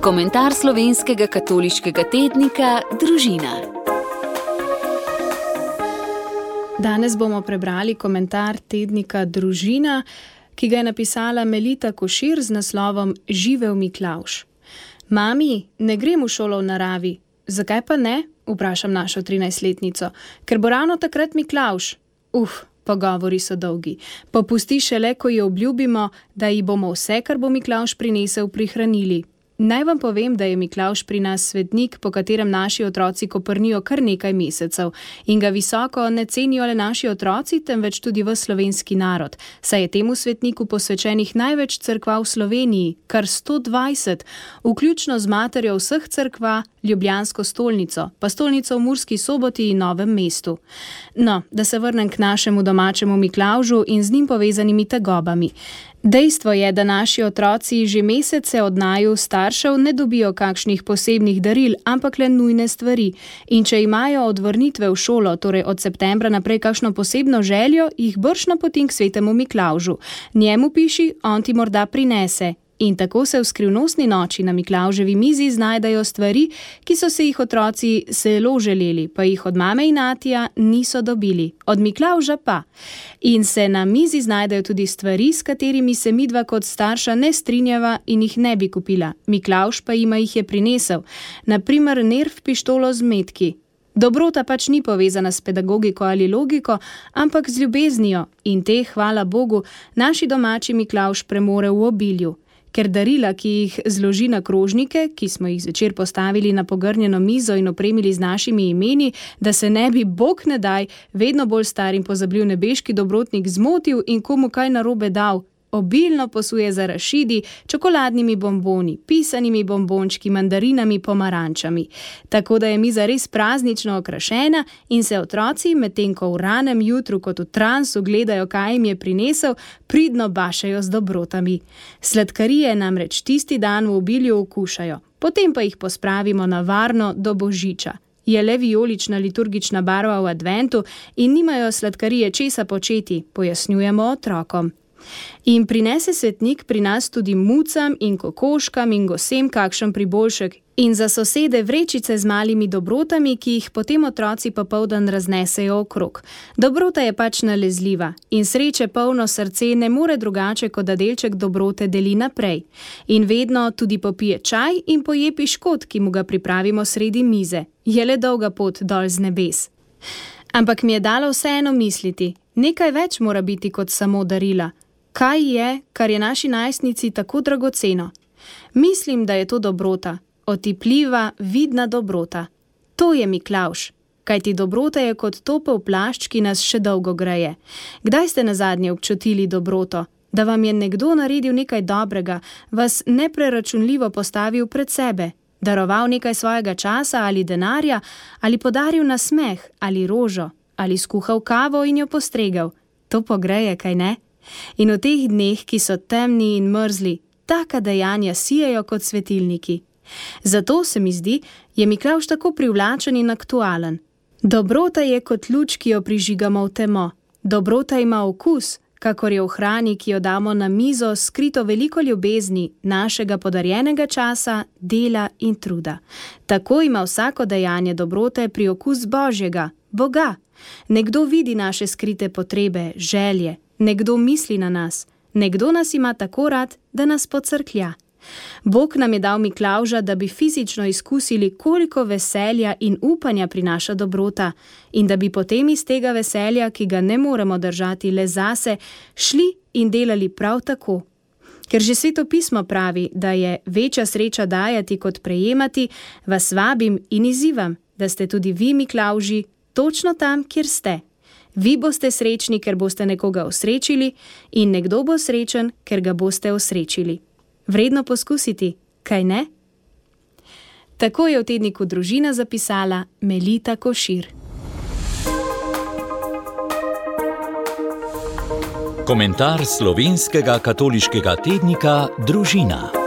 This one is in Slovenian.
Komentar slovenskega katoliškega tednika Družina. Danes bomo prebrali komentar tednika Družina, ki ga je napisala Melita Košir z naslovom Živel Miklauš. Mami, ne grem v šolo v naravi. Zakaj pa ne? Vprašam našo 13-letnico. Ker bo ravno takrat Miklauš. Uf, pogovori so dolgi. Popusti šele, ko ji obljubimo, da ji bomo vse, kar bo Miklauš prinesel, prihranili. Naj vam povem, da je Miklaš pri nas svetnik, po katerem naši otroci koprnijo kar nekaj mesecev in ga visoko ne cenijo le naši otroci, temveč tudi v slovenski narod. Saj je temu svetniku posvečenih največ crkva v Sloveniji, kar 120, vključno z materjo vseh crkva, Ljubljansko stolnico, pa stolnico v Murski soboti in Novem mestu. No, da se vrnem k našemu domačemu Miklaužu in z njim povezanimi tegobami. Dejstvo je, da naši otroci že mesece od naju staršev ne dobijo kakšnih posebnih daril, ampak le nujne stvari. In če imajo od vrnitve v šolo, torej od septembra naprej, kakšno posebno željo, jih brš napotim k svetemu Miklaužu. Njemu piši, on ti morda prinese. In tako se v skrivnostni noči na Miklauževi mizi znajdajo stvari, ki so se jih otroci zelo želeli, pa jih od mame in Atija niso dobili, od Miklauža pa. In se na mizi znajdajo tudi stvari, s katerimi se midva kot starša ne strinjava in jih ne bi kupila. Miklauž pa jima jih je prinesel, naprimer nerv pištolo z metki. Dobrota pač ni povezana s pedagogiko ali logiko, ampak z ljubeznijo in te, hvala Bogu, naši domači Miklauž premore v obilju ker darila, ki jih zloži na krožnike, ki smo jih zvečer postavili na pogrnjeno mizo in opremili z našimi imeni, da se ne bi, bog ne daj, vedno bolj star in pozabljiv nebeški dobrotnik zmotil in komu kaj narobe dal, obilno posuje za rašidi, čokoladnimi bomboni, pisanimi bombončki, mandarinami, pomarančami. Tako da je miza res praznično okrašena in se otroci, medtem ko v ranem jutru kot v transu gledajo, kaj jim je prinesel, pridno bašajo z dobrotami. Sladkarije namreč tisti dan v obilju okušajo, potem pa jih pospravimo na varno do božiča. Je le vijolična liturgična barva v adventu in nimajo sladkarije česa početi, pojasnjujemo otrokom. In prinese svetnik pri nas tudi mucam in kokoškam in gosem kakšen priboljšek, in za sosede vrečice z malimi dobrotami, ki jih potem otroci popoldan raznesejo okrog. Dobrota je pač nalezljiva in sreče polno srce ne more drugače, kot da delček dobrote deli naprej. In vedno tudi popije čaj in poje piškot, ki mu ga pripravimo sredi mize. Je le dolga pot dol z nebes. Ampak mi je dalo vseeno misliti, nekaj več mora biti kot samo darila. Kaj je, kar je naši najstnici tako dragoceno? Mislim, da je to dobrota, otipljiva, vidna dobrota. To je Miklauš, kajti dobrota je kot topel plašč, ki nas še dolgo greje. Kdaj ste na zadnje občutili dobroto? Da vam je nekdo naredil nekaj dobrega, vas nepreračunljivo postavil pred sebe, daroval nekaj svojega časa ali denarja, ali podaril nasmeh ali rožo, ali skuhal kavo in jo postregel. To pogreje, kaj ne? In v teh dneh, ki so temni in mrzli, taka dejanja sijajo kot svetilniki. Zato se mi zdi, je Miklaš tako privlačen in aktualen. Dobrota je kot luč, ki jo prižigamo v temo. Dobrota ima okus, kakor je v hrani, ki jo damo na mizo, skrito veliko ljubezni, našega podarjenega časa, dela in truda. Tako ima vsako dejanje dobrote pri okus Božjega, Boga. Nekdo vidi naše skrite potrebe, želje, nekdo misli na nas, nekdo nas ima tako rad, da nas pocrklja. Bog nam je dal Miklauža, da bi fizično izkusili, koliko veselja in upanja prinaša dobrota, in da bi potem iz tega veselja, ki ga ne moremo držati le zase, šli in delali prav tako. Ker že sveto pismo pravi, da je večja sreča dajati kot prejemati, vas vabim in izzivam, da ste tudi vi, Miklauži, točno tam, kjer ste. Vi boste srečni, ker boste nekoga osrečili, in nekdo bo srečen, ker ga boste osrečili. Vredno poskusiti, kaj ne? Tako je v tedniku družina zapisala Melita Košir. Komentar slovenskega katoliškega tednika Družina.